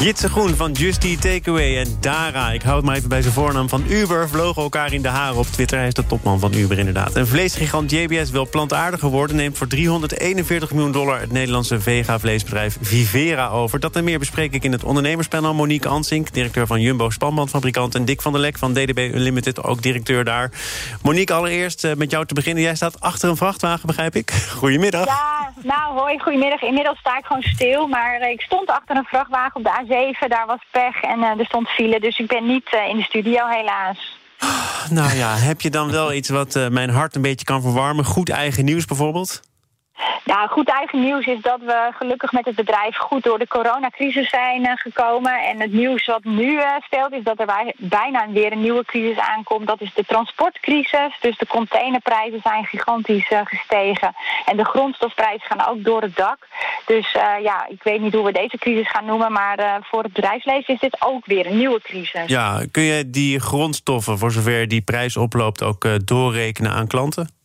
Jitse Groen van Justy Takeaway en Dara. Ik hou het maar even bij zijn voornaam van Uber. Vlogen elkaar in de haren op Twitter. Hij is de topman van Uber inderdaad. En vleesgigant JBS wil plantaardiger worden... neemt voor 341 miljoen dollar het Nederlandse vega-vleesbedrijf Vivera over. Dat en meer bespreek ik in het ondernemerspanel. Monique Ansink, directeur van Jumbo Spanbandfabrikant... en Dick van der Lek van DDB Unlimited, ook directeur daar. Monique, allereerst eh, met jou te beginnen. Jij staat achter een vrachtwagen, begrijp ik? Goedemiddag. Ja, nou hoi, goedemiddag. Inmiddels sta ik gewoon stil, maar eh, ik stond achter een vrachtwagen op de A7. Daar was pech en uh, er stond file, dus ik ben niet uh, in de studio helaas. Nou ja, heb je dan wel iets wat uh, mijn hart een beetje kan verwarmen? Goed eigen nieuws bijvoorbeeld? Nou, goed eigen nieuws is dat we gelukkig met het bedrijf goed door de coronacrisis zijn uh, gekomen. En het nieuws wat nu uh, speelt is dat er bijna weer een nieuwe crisis aankomt. Dat is de transportcrisis. Dus de containerprijzen zijn gigantisch uh, gestegen. En de grondstofprijzen gaan ook door het dak. Dus ja, ik weet niet hoe we deze crisis gaan noemen. Maar voor het bedrijfsleven is dit ook weer een nieuwe crisis. Ja, kun je die grondstoffen, voor zover die prijs oploopt, ook doorrekenen aan klanten?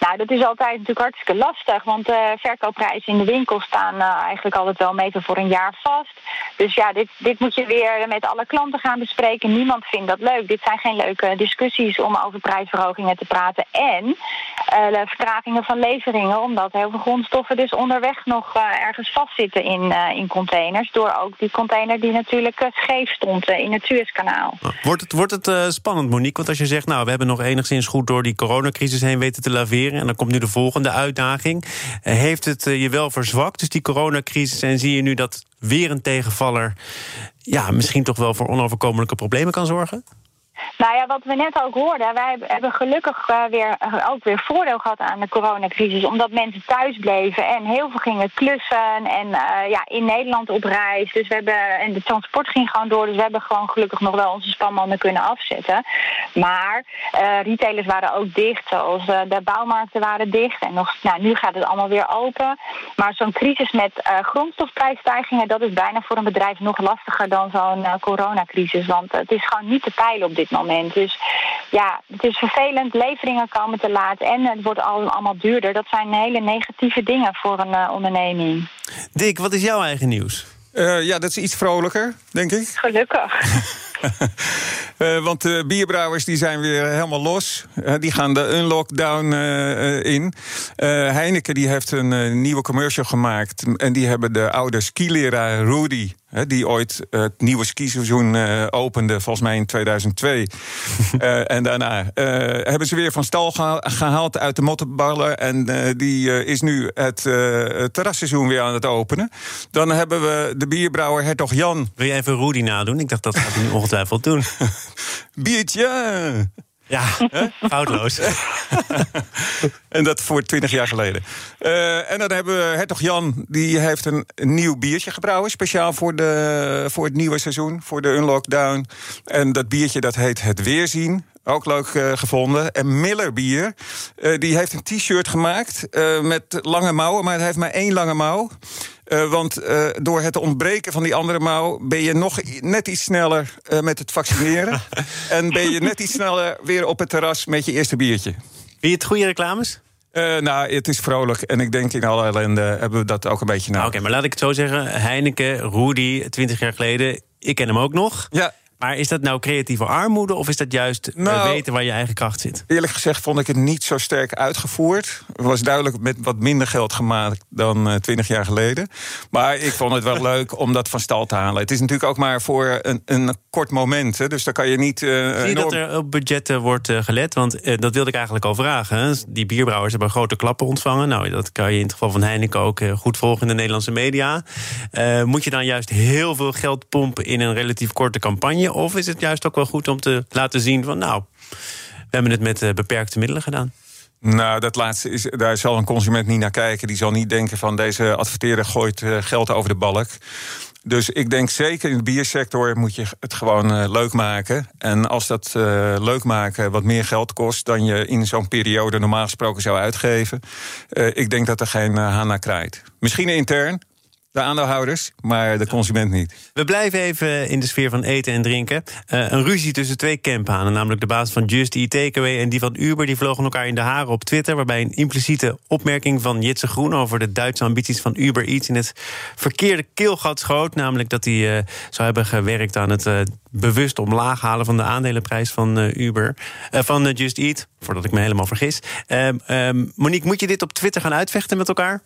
Nou, dat is altijd natuurlijk hartstikke lastig. Want de uh, verkoopprijzen in de winkel staan uh, eigenlijk altijd wel meter voor een jaar vast. Dus ja, dit, dit moet je weer met alle klanten gaan bespreken. Niemand vindt dat leuk. Dit zijn geen leuke discussies om over prijsverhogingen te praten. En de vertragingen van leveringen. Omdat heel veel grondstoffen dus onderweg nog ergens vastzitten in, in containers. Door ook die container die natuurlijk scheef stond in het Suezkanaal. Wordt het, wordt het spannend, Monique? Want als je zegt, nou, we hebben nog enigszins goed door die coronacrisis heen weten te En dan komt nu de volgende uitdaging. Heeft het je wel verzwakt, dus die coronacrisis... en zie je nu dat weer een tegenvaller... ja, misschien toch wel voor onoverkomelijke problemen kan zorgen? Nou ja, wat we net ook hoorden, wij hebben gelukkig uh, weer, uh, ook weer voordeel gehad aan de coronacrisis. Omdat mensen thuis bleven en heel veel gingen klussen en uh, ja, in Nederland op reis. Dus we hebben, en de transport ging gewoon door, dus we hebben gewoon gelukkig nog wel onze spanmannen kunnen afzetten. Maar retailers waren ook dicht, zoals de bouwmarkten waren dicht. En nog, nou, nu gaat het allemaal weer open. Maar zo'n crisis met grondstofprijsstijgingen, dat is bijna voor een bedrijf nog lastiger dan zo'n coronacrisis. Want het is gewoon niet te peilen op dit moment. Dus ja, het is vervelend. Leveringen komen te laat en het wordt allemaal duurder. Dat zijn hele negatieve dingen voor een uh, onderneming. Dick, wat is jouw eigen nieuws? Uh, ja, dat is iets vrolijker, denk ik. Gelukkig. uh, want de bierbrouwers die zijn weer helemaal los. Uh, die gaan de unlockdown in. Heineken die heeft een nieuwe commercial gemaakt. En die hebben de oude skileraar Rudy die ooit het nieuwe skiseizoen uh, opende, volgens mij in 2002. uh, en daarna uh, hebben ze weer van stal geha gehaald uit de mottenballen. En die is nu het terrasseizoen weer aan het openen. Dan hebben we de bierbrouwer Hertog Jan. Wil je even Rudy nadoen? Ik dacht dat gaat hij nu ongetwijfeld doen. Biertje! Ja, foutloos. en dat voor twintig jaar geleden. Uh, en dan hebben we Hertog Jan, die heeft een, nieuw biertje gebrouwen. Speciaal voor, de, voor het nieuwe seizoen, voor de Unlockdown. En dat biertje dat heet Het Weerzien. Ook leuk uh, gevonden. En Miller Bier, uh, die heeft een t-shirt gemaakt met lange mouwen, maar het heeft maar één lange mouw. Uh, want uh, door het ontbreken van die andere mouw ben je nog net iets sneller uh, met het vaccineren. en ben je net iets sneller weer op het terras met je eerste biertje. Vind je het goede reclames? nou, het is vrolijk. En ik denk in alle ellende hebben we dat ook een beetje na. Oké, okay, maar laat ik het zo zeggen. Heineken, Rudy, 20 jaar geleden. Ik ken hem ook nog. Ja. Maar is dat nou creatieve armoede of is dat juist nou, weten waar je eigen kracht zit? Eerlijk gezegd vond ik het niet zo sterk uitgevoerd. Het was duidelijk met wat minder geld gemaakt dan twintig uh, jaar geleden. Maar ik vond het wel leuk om dat van stal te halen. Het is natuurlijk ook maar voor een, een kort moment. Hè, dus daar kan je niet. Uh, Zie je enorm... dat er op budgetten wordt uh, gelet? Want dat wilde ik eigenlijk al vragen. Hè. Die bierbrouwers hebben grote klappen ontvangen. Nou, dat kan je in het geval van Heineken ook goed volgen in de Nederlandse media. moet je dan juist heel veel geld pompen in een relatief korte campagne? Of is het juist ook wel goed om te laten zien van nou, we hebben het met uh, beperkte middelen gedaan. Nou, dat laatste is, daar zal een consument niet naar kijken. Die zal niet denken van deze adverteerder gooit uh, geld over de balk. Dus ik denk zeker in de biersector moet je het gewoon leuk maken. En als dat leuk maken wat meer geld kost dan je in zo'n periode normaal gesproken zou uitgeven, ik denk dat er geen haan naar krijgt. Misschien intern, de aandeelhouders, maar de consument niet. We blijven even in de sfeer van eten en drinken. Uh, een ruzie tussen twee campanen, namelijk de baas van Just Eat Takeaway en die van Uber, die vlogen elkaar in de haren op Twitter, waarbij een impliciete opmerking van Jitse Groen over de Duitse ambities van Uber iets in het verkeerde keelgat schoot, namelijk dat hij uh, zou hebben gewerkt aan het uh, bewust omlaag halen van de aandelenprijs van Uber, van Just Eat, voordat ik me helemaal vergis. Ehm, Monique, moet je dit op Twitter gaan uitvechten met elkaar?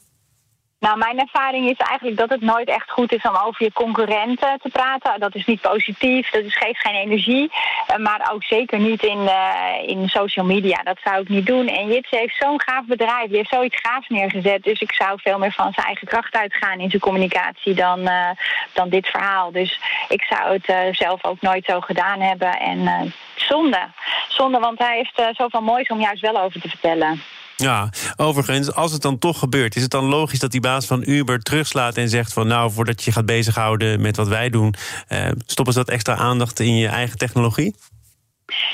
Nou, mijn ervaring is eigenlijk dat het nooit echt goed is om over je concurrenten te praten. Dat is niet positief, dat geeft geen energie. Eh, maar ook zeker niet in, uh, in social media. Dat zou ik niet doen. En Jitse heeft zo'n gaaf bedrijf, die heeft zoiets gaafs neergezet. Dus ik zou veel meer van zijn eigen kracht uitgaan in zijn communicatie dan, uh, dan dit verhaal. Dus ik zou het zelf ook nooit zo gedaan hebben. En zonde. Zonde, want hij heeft zoveel moois om juist wel over te vertellen. Ja, overigens, als het dan toch gebeurt, is het dan logisch dat die baas van Uber terugslaat en zegt van nou, voordat je gaat bezighouden met wat wij doen, eh, stoppen ze dat extra aandacht in je eigen technologie?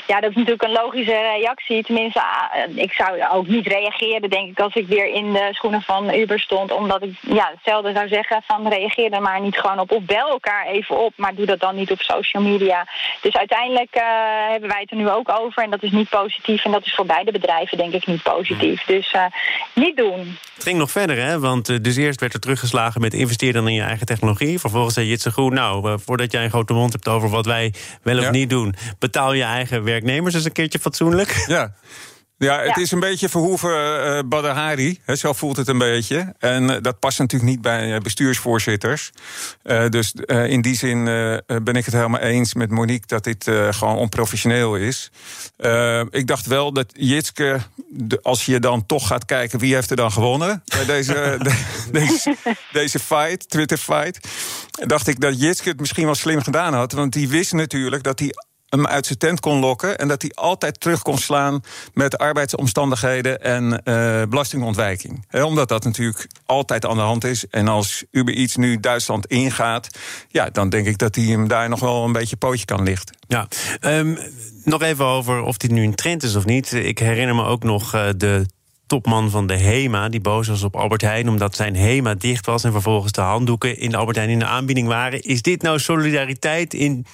Ja, dat is natuurlijk een logische reactie. Tenminste, ah, ik zou ook niet reageren, denk ik, als ik weer in de schoenen van Uber stond. Omdat ik ja, hetzelfde zou zeggen van reageer er maar niet gewoon op. Of bel elkaar even op, maar doe dat dan niet op social media. Dus uiteindelijk uh, hebben wij het er nu ook over. En dat is niet positief. En dat is voor beide bedrijven denk ik niet positief. Dus uh, niet doen. Het ging nog verder, hè? Want uh, dus eerst werd er teruggeslagen met investeer dan in je eigen technologie. Vervolgens zei Jitse Groen, nou, voordat jij een grote mond hebt over wat wij wel of ja. niet doen, betaal je eigen werknemers eens een keertje fatsoenlijk. Ja. Ja, het is een beetje verhoeven uh, Badahari. Zo voelt het een beetje. En uh, dat past natuurlijk niet bij bestuursvoorzitters. Uh, dus in die zin ben ik het helemaal eens met Monique dat dit gewoon onprofessioneel is. ik dacht wel dat Jitske, de, als je dan toch gaat kijken wie heeft er dan gewonnen bij deze, de, deze, deze fight, Twitter fight, dacht ik dat Jitske het misschien wel slim gedaan had. Want die wist natuurlijk dat hij hem uit zijn tent kon lokken. En dat hij altijd terug kon slaan met arbeidsomstandigheden en uh, belastingontwijking. omdat dat natuurlijk altijd aan de hand is. En als Uber iets nu Duitsland ingaat, ja, dan denk ik dat hij hem daar nog wel een beetje pootje kan lichten. Ja, um, nog even over of dit nu een trend is of niet. Ik herinner me ook nog uh, de topman van de HEMA, die boos was op Albert Heijn omdat zijn HEMA dicht was en vervolgens de handdoeken in de Albert Heijn in de aanbieding waren. Is dit nou solidariteit in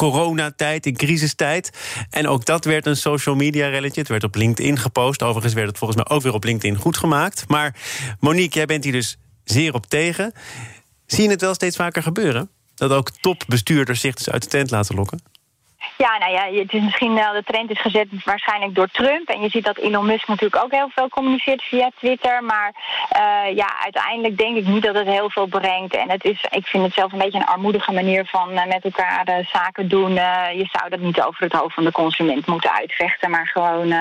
coronatijd, in crisistijd. En ook dat werd een social media relletje. Het werd op LinkedIn gepost. Overigens werd het volgens mij ook weer op LinkedIn goed gemaakt. Maar Monique, jij bent hier dus zeer op tegen. Zie je het wel steeds vaker gebeuren? Dat ook topbestuurders zich dus uit de tent laten lokken? Ja, nou ja, het is misschien wel de trend is gezet waarschijnlijk door Trump. En je ziet dat Elon Musk natuurlijk ook heel veel communiceert via Twitter. Maar uh, ja, uiteindelijk denk ik niet dat het heel veel brengt. En het is, ik vind het zelf een beetje een armoedige manier van uh, met elkaar uh, zaken doen. je zou dat niet over het hoofd van de consument moeten uitvechten, maar gewoon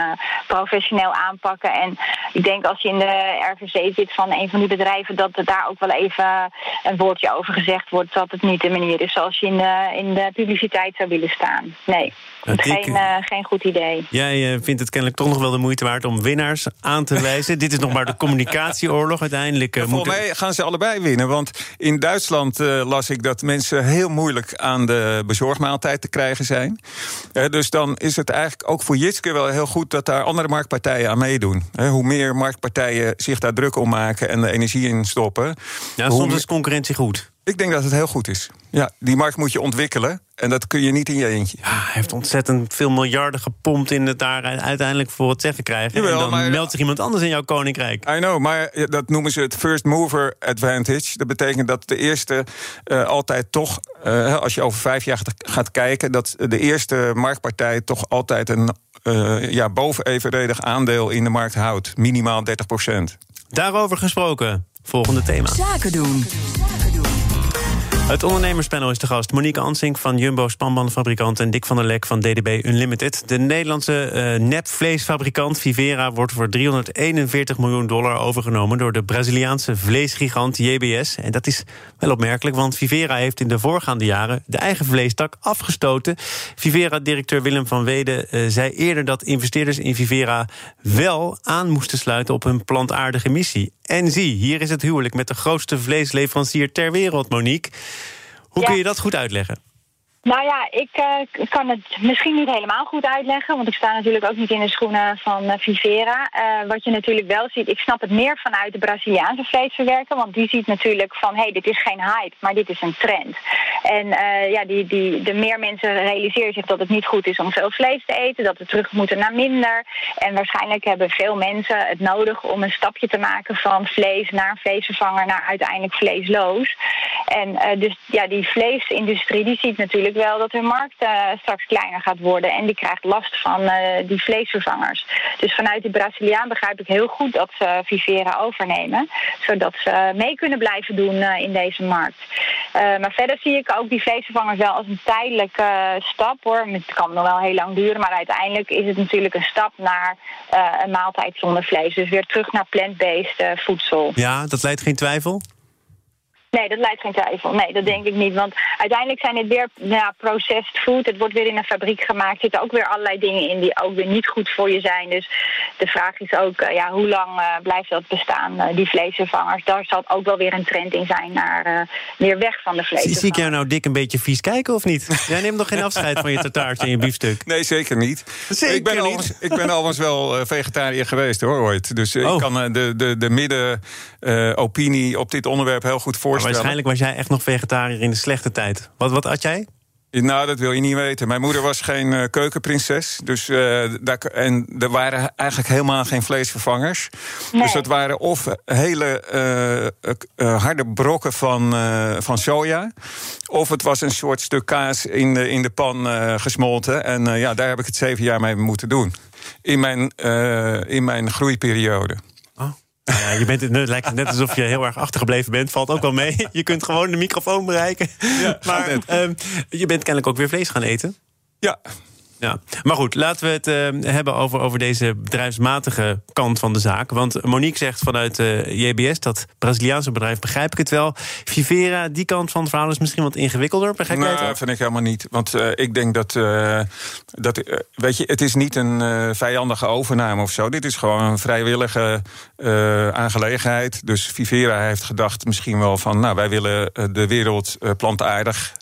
professioneel aanpakken. En ik denk als je in de RVC zit van een van die bedrijven, dat er daar ook wel even een woordje over gezegd wordt. Dat het niet de manier is zoals je in de, in de publiciteit zou willen staan. Nee, geen, uh, geen goed idee. Jij uh, vindt het kennelijk toch nog wel de moeite waard om winnaars aan te wijzen. Dit is nog maar de communicatieoorlog. Uiteindelijk uh, Volgens mij gaan ze allebei winnen. Want in Duitsland las ik dat mensen heel moeilijk aan de bezorgmaaltijd te krijgen zijn. dus dan is het eigenlijk ook voor Jitske wel heel goed dat daar andere marktpartijen aan meedoen. hoe meer marktpartijen zich daar druk om maken en de energie in stoppen. Ja, soms is concurrentie goed. Ik denk dat het heel goed is. Ja, die markt moet je ontwikkelen. En dat kun je niet in je eentje. Ja, hij heeft ontzettend veel miljarden gepompt in het daar uiteindelijk voor het zeggen krijgen. Jawel, en dan meldt zich iemand anders in jouw koninkrijk. I know, maar dat noemen ze het first mover advantage. Dat betekent dat de eerste uh, altijd toch, uh, als je over vijf jaar gaat kijken, dat de eerste marktpartij toch altijd een uh, ja, bovenevenredig aandeel in de markt houdt. Minimaal 30 procent. Daarover gesproken. Volgende thema. Zaken doen. Het ondernemerspanel is de gast. Monique Ansink van Jumbo Spanbandenfabrikant... en Dick van der Lek van DDB Unlimited. De Nederlandse uh, nepvleesfabrikant Vivera... wordt voor 341 miljoen dollar overgenomen... door de Braziliaanse vleesgigant JBS. En dat is wel opmerkelijk, want Vivera heeft in de voorgaande jaren... de eigen vleestak afgestoten. Vivera-directeur Willem van Weden uh, zei eerder... dat investeerders in Vivera wel aan moesten sluiten... op hun plantaardige missie. En zie, hier is het huwelijk met de grootste vleesleverancier ter wereld, Monique. Hoe kun je dat goed uitleggen? Nou ja, ik uh, kan het misschien niet helemaal goed uitleggen, want ik sta natuurlijk ook niet in de schoenen van uh, Vivera. Uh, wat je natuurlijk wel ziet, ik snap het meer vanuit de Braziliaanse vleesverwerker, want die ziet natuurlijk van hé, hey, dit is geen hype, maar dit is een trend. En ja, die, die, de meer mensen realiseren zich dat het niet goed is om veel vlees te eten, dat we terug moeten naar minder. En waarschijnlijk hebben veel mensen het nodig om een stapje te maken van vlees naar vleesvervanger naar uiteindelijk vleesloos. En dus ja, die vleesindustrie die ziet natuurlijk wel dat hun markt uh, straks kleiner gaat worden. En die krijgt last van uh, die vleesvervangers. Dus vanuit de Braziliaan begrijp ik heel goed dat ze Vivera overnemen. Zodat ze mee kunnen blijven doen uh, in deze markt. maar verder zie ik ook die vleesvervangers wel als een tijdelijke stap hoor. Het kan nog wel heel lang duren. Maar uiteindelijk is het natuurlijk een stap naar een maaltijd zonder vlees. Dus weer terug naar plant-based voedsel. Ja, dat leidt geen twijfel? Nee, dat leidt geen twijfel. Nee, dat denk ik niet. Want uiteindelijk zijn het weer ja, processed food. Het wordt weer in een fabriek gemaakt. Er zitten ook weer allerlei dingen in die ook weer niet goed voor je zijn. Dus de vraag is ook, uh, ja, hoe lang uh, blijft dat bestaan, uh, die vleesvervangers? Daar zal ook wel weer een trend in zijn naar weer weg van de vleesvervangers. Zie ik jou nou dik een beetje vies kijken of niet? Jij neemt nog geen afscheid van je tartaartje en je biefstuk. Nee, zeker niet. Zeker ik ben niet. Alvast, ik ben alvast wel vegetariër geweest hoor, ooit. Dus oh. ik kan de, de, de middenopinie op dit onderwerp heel goed voorstellen. Maar waarschijnlijk was jij echt nog vegetariër in de slechte tijd. Wat, wat at jij? Nou, dat wil je niet weten. Mijn moeder was geen uh, keukenprinses. Dus, uh, daar, en er waren eigenlijk helemaal geen vleesvervangers. Nee. Dus dat waren of hele uh, harde brokken van, van soja. Of het was een soort stuk kaas in de, in de pan gesmolten. En ja, daar heb ik het zeven jaar mee moeten doen. In mijn, in mijn groeiperiode. Nou ja, je bent, het lijkt net alsof je heel erg achtergebleven bent. Valt ook wel mee. Je kunt gewoon de microfoon bereiken. Ja, maar um, je bent kennelijk ook weer vlees gaan eten. Ja. Ja. Maar goed, laten we het uh, hebben over, over deze bedrijfsmatige kant van de zaak. Want Monique zegt vanuit uh, JBS, dat Braziliaanse bedrijf, begrijp ik het wel. Vivera, die kant van het verhaal is misschien wat ingewikkelder. Begrijp nou, dat vind ik helemaal niet. Want uh, ik denk dat, dat weet je, het is niet een vijandige overname of zo. Dit is gewoon een vrijwillige aangelegenheid. Dus Vivera heeft gedacht misschien wel van, nou, wij willen de wereld plantaardig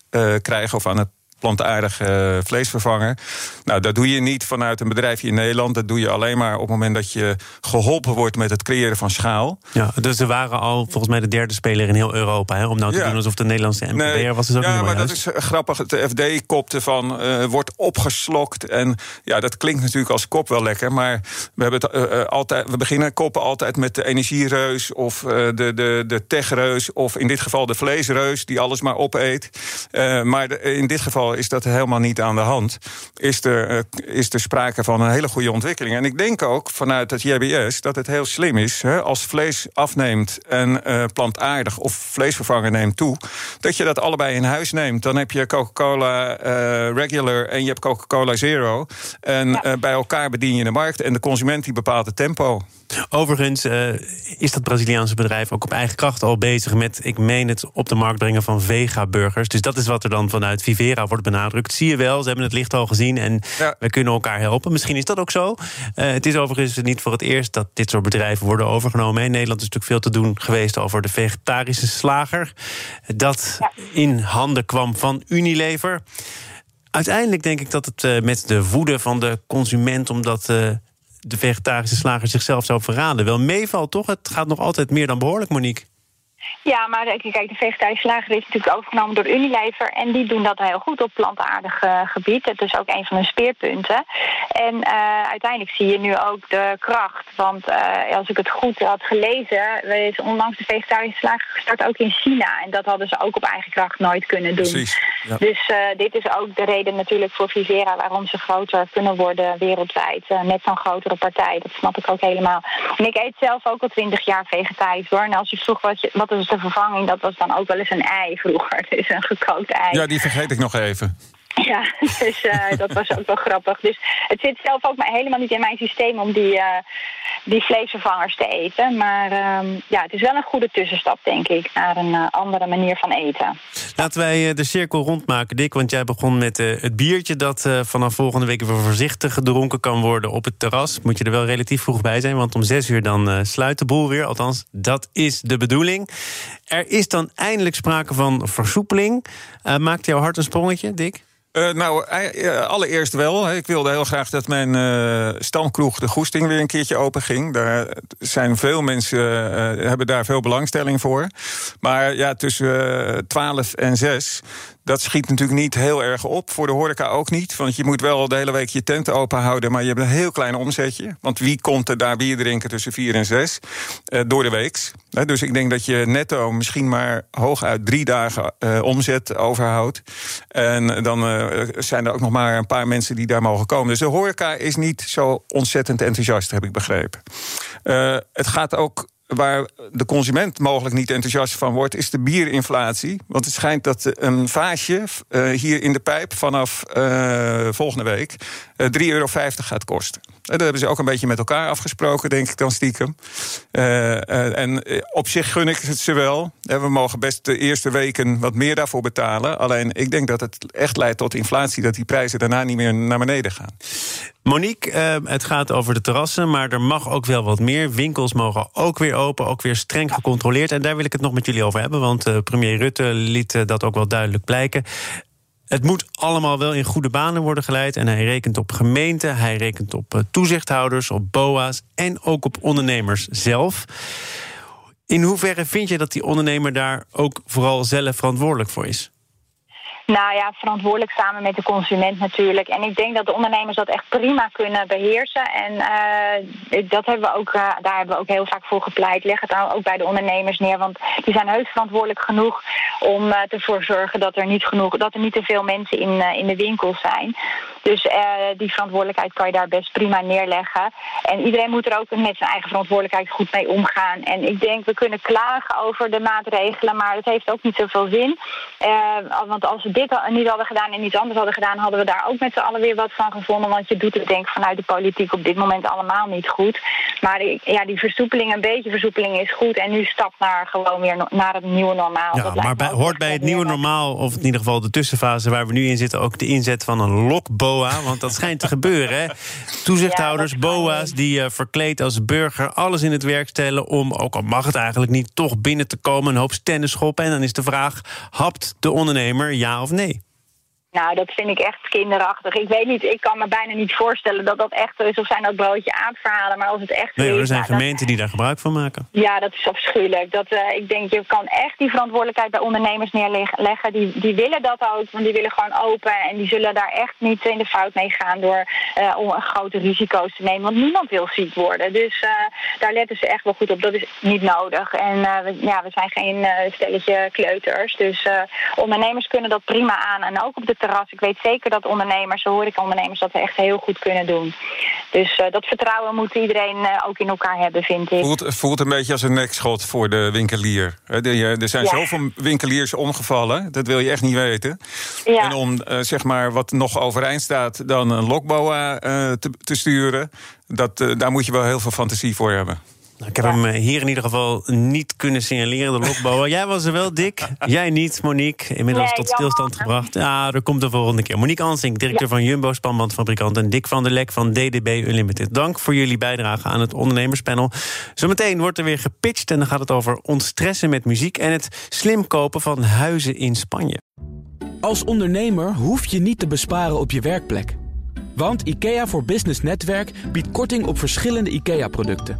krijgen of aan het plantaardige uh, vleesvervanger. Nou, dat doe je niet vanuit een bedrijfje in Nederland. Dat doe je alleen maar op het moment dat je geholpen wordt met het creëren van schaal. Ja, dus er waren al volgens mij de derde speler in heel Europa. Hè, om nou te Ja. doen alsof de Nederlandse MKB'er Nee, was. Dus ook ja, niet maar dat is eh, grappig. Het FD kopte van eh, wordt opgeslokt. En ja, dat klinkt natuurlijk als kop wel lekker. Maar we, hebben het, eh, eh, altijd, we beginnen koppen altijd met de energiereus... of eh, de, de, de techreus, of in dit geval de vleesreus... die alles maar opeet. Eh, maar de- in dit geval is dat helemaal niet aan de hand. Is er, eh, is er sprake van een hele goede ontwikkeling. En ik denk ook vanuit het JBS dat het heel slim is... Hè, als vlees afneemt en eh, plantaardig of vleesvervanger neemt toe... dat je dat allebei in huis neemt. Dan heb je Coca-Cola eh, Regular en je hebt Coca-Cola Zero. En eh, bij elkaar bedien je de markt. En de consument die bepaalt het tempo. Overigens eh, is dat Braziliaanse bedrijf ook op eigen kracht al bezig met, ik meen het, op de markt brengen van vega-burgers. Dus dat is wat er dan vanuit Vivera wordt benadrukt. Zie je wel, ze hebben het licht al gezien en Ja. we kunnen elkaar helpen. Misschien is dat ook zo. Eh, het is overigens niet voor het eerst dat dit soort bedrijven worden overgenomen. In Nederland is natuurlijk veel te doen geweest over de vegetarische slager. Dat in handen kwam van Unilever. Uiteindelijk denk ik dat het eh, met de woede van de consument, omdat eh, de vegetarische slager zichzelf zou verraden, wel meevalt, toch? Het gaat nog altijd meer dan behoorlijk, Monique. Ja, maar de- kijk, de vegetarische slager is natuurlijk overgenomen door Unilever. En die doen dat heel goed op plantaardig eh, gebied. Het is ook een van hun speerpunten. En eh, uiteindelijk zie je nu ook de kracht. Want eh, als ik het goed had gelezen, is onlangs de vegetarische slager gestart ook in China. En dat hadden ze ook op eigen kracht nooit kunnen doen. Precies. Ja. Dus eh, dit is ook de reden natuurlijk voor Vivera waarom ze groter kunnen worden wereldwijd. eh, met zo'n grotere partij. Dat snap ik ook helemaal. En ik eet zelf ook al twintig jaar vegetarisch hoor. En als je vroeg wat, je, wat is de vervanging, dat was dan ook wel eens een ei vroeger. Dus een gekookt ei. Ja, die vergeet ik nog even. Ja, dus eh, dat was ook wel grappig. Dus het zit zelf ook maar helemaal niet in mijn systeem om die, eh, die vleesvervangers te eten. Maar ehm, ja, het is wel een goede tussenstap, denk ik, naar een eh, andere manier van eten. Laten wij de cirkel rondmaken, Dick. Want jij begon met het biertje dat vanaf volgende week weer voorzichtig gedronken kan worden op het terras. Moet je er wel relatief vroeg bij zijn, want om zes uur dan sluit de boel weer. Althans, dat is de bedoeling. Er is dan eindelijk sprake van versoepeling. Uh, maakt jouw hart een sprongetje, Dick? Uh, nou, uh, allereerst wel. Ik wilde heel graag dat mijn stamkroeg de Goesting weer een keertje open ging. Daar zijn veel mensen hebben daar veel belangstelling voor. Maar ja, tussen 12 en 6 dat schiet natuurlijk niet heel erg op. Voor de horeca ook niet. Want je moet wel de hele week je tent open houden. Maar je hebt een heel klein omzetje. Want wie komt er daar bier drinken tussen 4 en 6? Uh, door de week. dus ik denk dat je netto misschien maar hooguit drie dagen uh, omzet overhoudt. En dan uh, zijn er ook nog maar een paar mensen die daar mogen komen. Dus de horeca is niet zo ontzettend enthousiast, heb ik begrepen. het gaat ook waar de consument mogelijk niet enthousiast van wordt, is de bierinflatie. Want het schijnt dat een vaasje uh, hier in de pijp vanaf uh, volgende week uh, eh, 3,50 euro gaat kosten. Dat hebben ze ook een beetje met elkaar afgesproken, denk ik dan stiekem. en op zich gun ik het ze wel. We mogen best de eerste weken wat meer daarvoor betalen. Alleen ik denk dat het echt leidt tot inflatie, dat die prijzen daarna niet meer naar beneden gaan. Monique, uh, het gaat over de terrassen, maar er mag ook wel wat meer. Winkels mogen ook weer open, ook weer streng gecontroleerd. En daar wil ik het nog met jullie over hebben, want uh, premier Rutte liet uh, dat ook wel duidelijk blijken. Het moet allemaal wel in goede banen worden geleid. En hij rekent op gemeenten, hij rekent op toezichthouders, op BOA's en ook op ondernemers zelf. In hoeverre vind je dat die ondernemer daar ook vooral zelf verantwoordelijk voor is? Nou ja, verantwoordelijk samen met de consument natuurlijk. En ik denk dat de ondernemers dat echt prima kunnen beheersen. En uh, dat hebben we ook, uh, daar hebben we ook heel vaak voor gepleit. Leg het dan ook bij de ondernemers neer. Want die zijn heus verantwoordelijk genoeg om uh, ervoor te zorgen dat er niet genoeg, dat er niet te veel mensen in, in de winkels zijn. Dus die verantwoordelijkheid kan je daar best prima neerleggen. En iedereen moet er ook met zijn eigen verantwoordelijkheid goed mee omgaan. En ik denk, we kunnen klagen over de maatregelen, maar dat heeft ook niet zoveel zin. want als we dit niet hadden gedaan en iets anders hadden gedaan, hadden we daar ook met z'n allen weer wat van gevonden. Want je doet het denk ik vanuit de politiek op dit moment allemaal niet goed. Maar ja, die versoepeling, een beetje versoepeling is goed. En nu stap naar gewoon weer naar het nieuwe normaal. Ja, maar bij, hoort bij het nieuwe normaal, of in ieder geval de tussenfase waar we nu in zitten, ook de inzet van een Want dat schijnt te gebeuren. Hè? Toezichthouders, ja, boa's die uh, verkleed als burger alles in het werk stellen om, ook al mag het eigenlijk niet, toch binnen te komen. Een hoop stenden schoppen. En dan is de vraag: hapt de ondernemer ja of nee? Nou, dat vind ik echt kinderachtig. Ik weet niet, ik kan me bijna niet voorstellen dat dat echt zo is. Of zijn dat broodje aardverhalen, maar als het echt nee, is... er zijn gemeenten die daar gebruik van maken. Ja, dat is afschuwelijk. Dat, uh, ik denk, je kan echt die verantwoordelijkheid bij ondernemers neerleggen. Die, die willen dat ook, want die willen gewoon open. En die zullen daar echt niet in de fout mee gaan door uh, om grote risico's te nemen. Want niemand wil ziek worden. Dus uh, daar letten ze echt wel goed op. Dat is niet nodig. En we, ja, we zijn geen stelletje kleuters. Dus ondernemers kunnen dat prima aan. En ook op de terras. Ik weet zeker dat ondernemers, ondernemers dat echt heel goed kunnen doen. Dus uh, dat vertrouwen moet iedereen uh, ook in elkaar hebben, vind ik. Voelt, voelt een beetje als een nekschot voor de winkelier. Er zijn ja. zoveel winkeliers omgevallen, dat wil je echt niet weten. Ja. En om zeg maar wat nog overeind staat, dan een lokboa te, te, sturen, dat, daar moet je wel heel veel fantasie voor hebben. Nou, ik heb hem eh, hier in ieder geval niet kunnen signaleren, de lokbouwer. Jij was er wel, Dick. Jij niet, Monique. Inmiddels tot stilstand gebracht. Ja, er komt de volgende keer. Monique Ansink, directeur van Jumbo, spanbandfabrikant... en Dick van der Lek van DDB Unlimited. Dank voor jullie bijdrage aan het ondernemerspanel. Zometeen wordt er weer gepitcht en dan gaat het over ontstressen met muziek... en het slim kopen van huizen in Spanje. Als ondernemer hoef je niet te besparen op je werkplek. Want IKEA voor Business Netwerk biedt korting op verschillende IKEA-producten...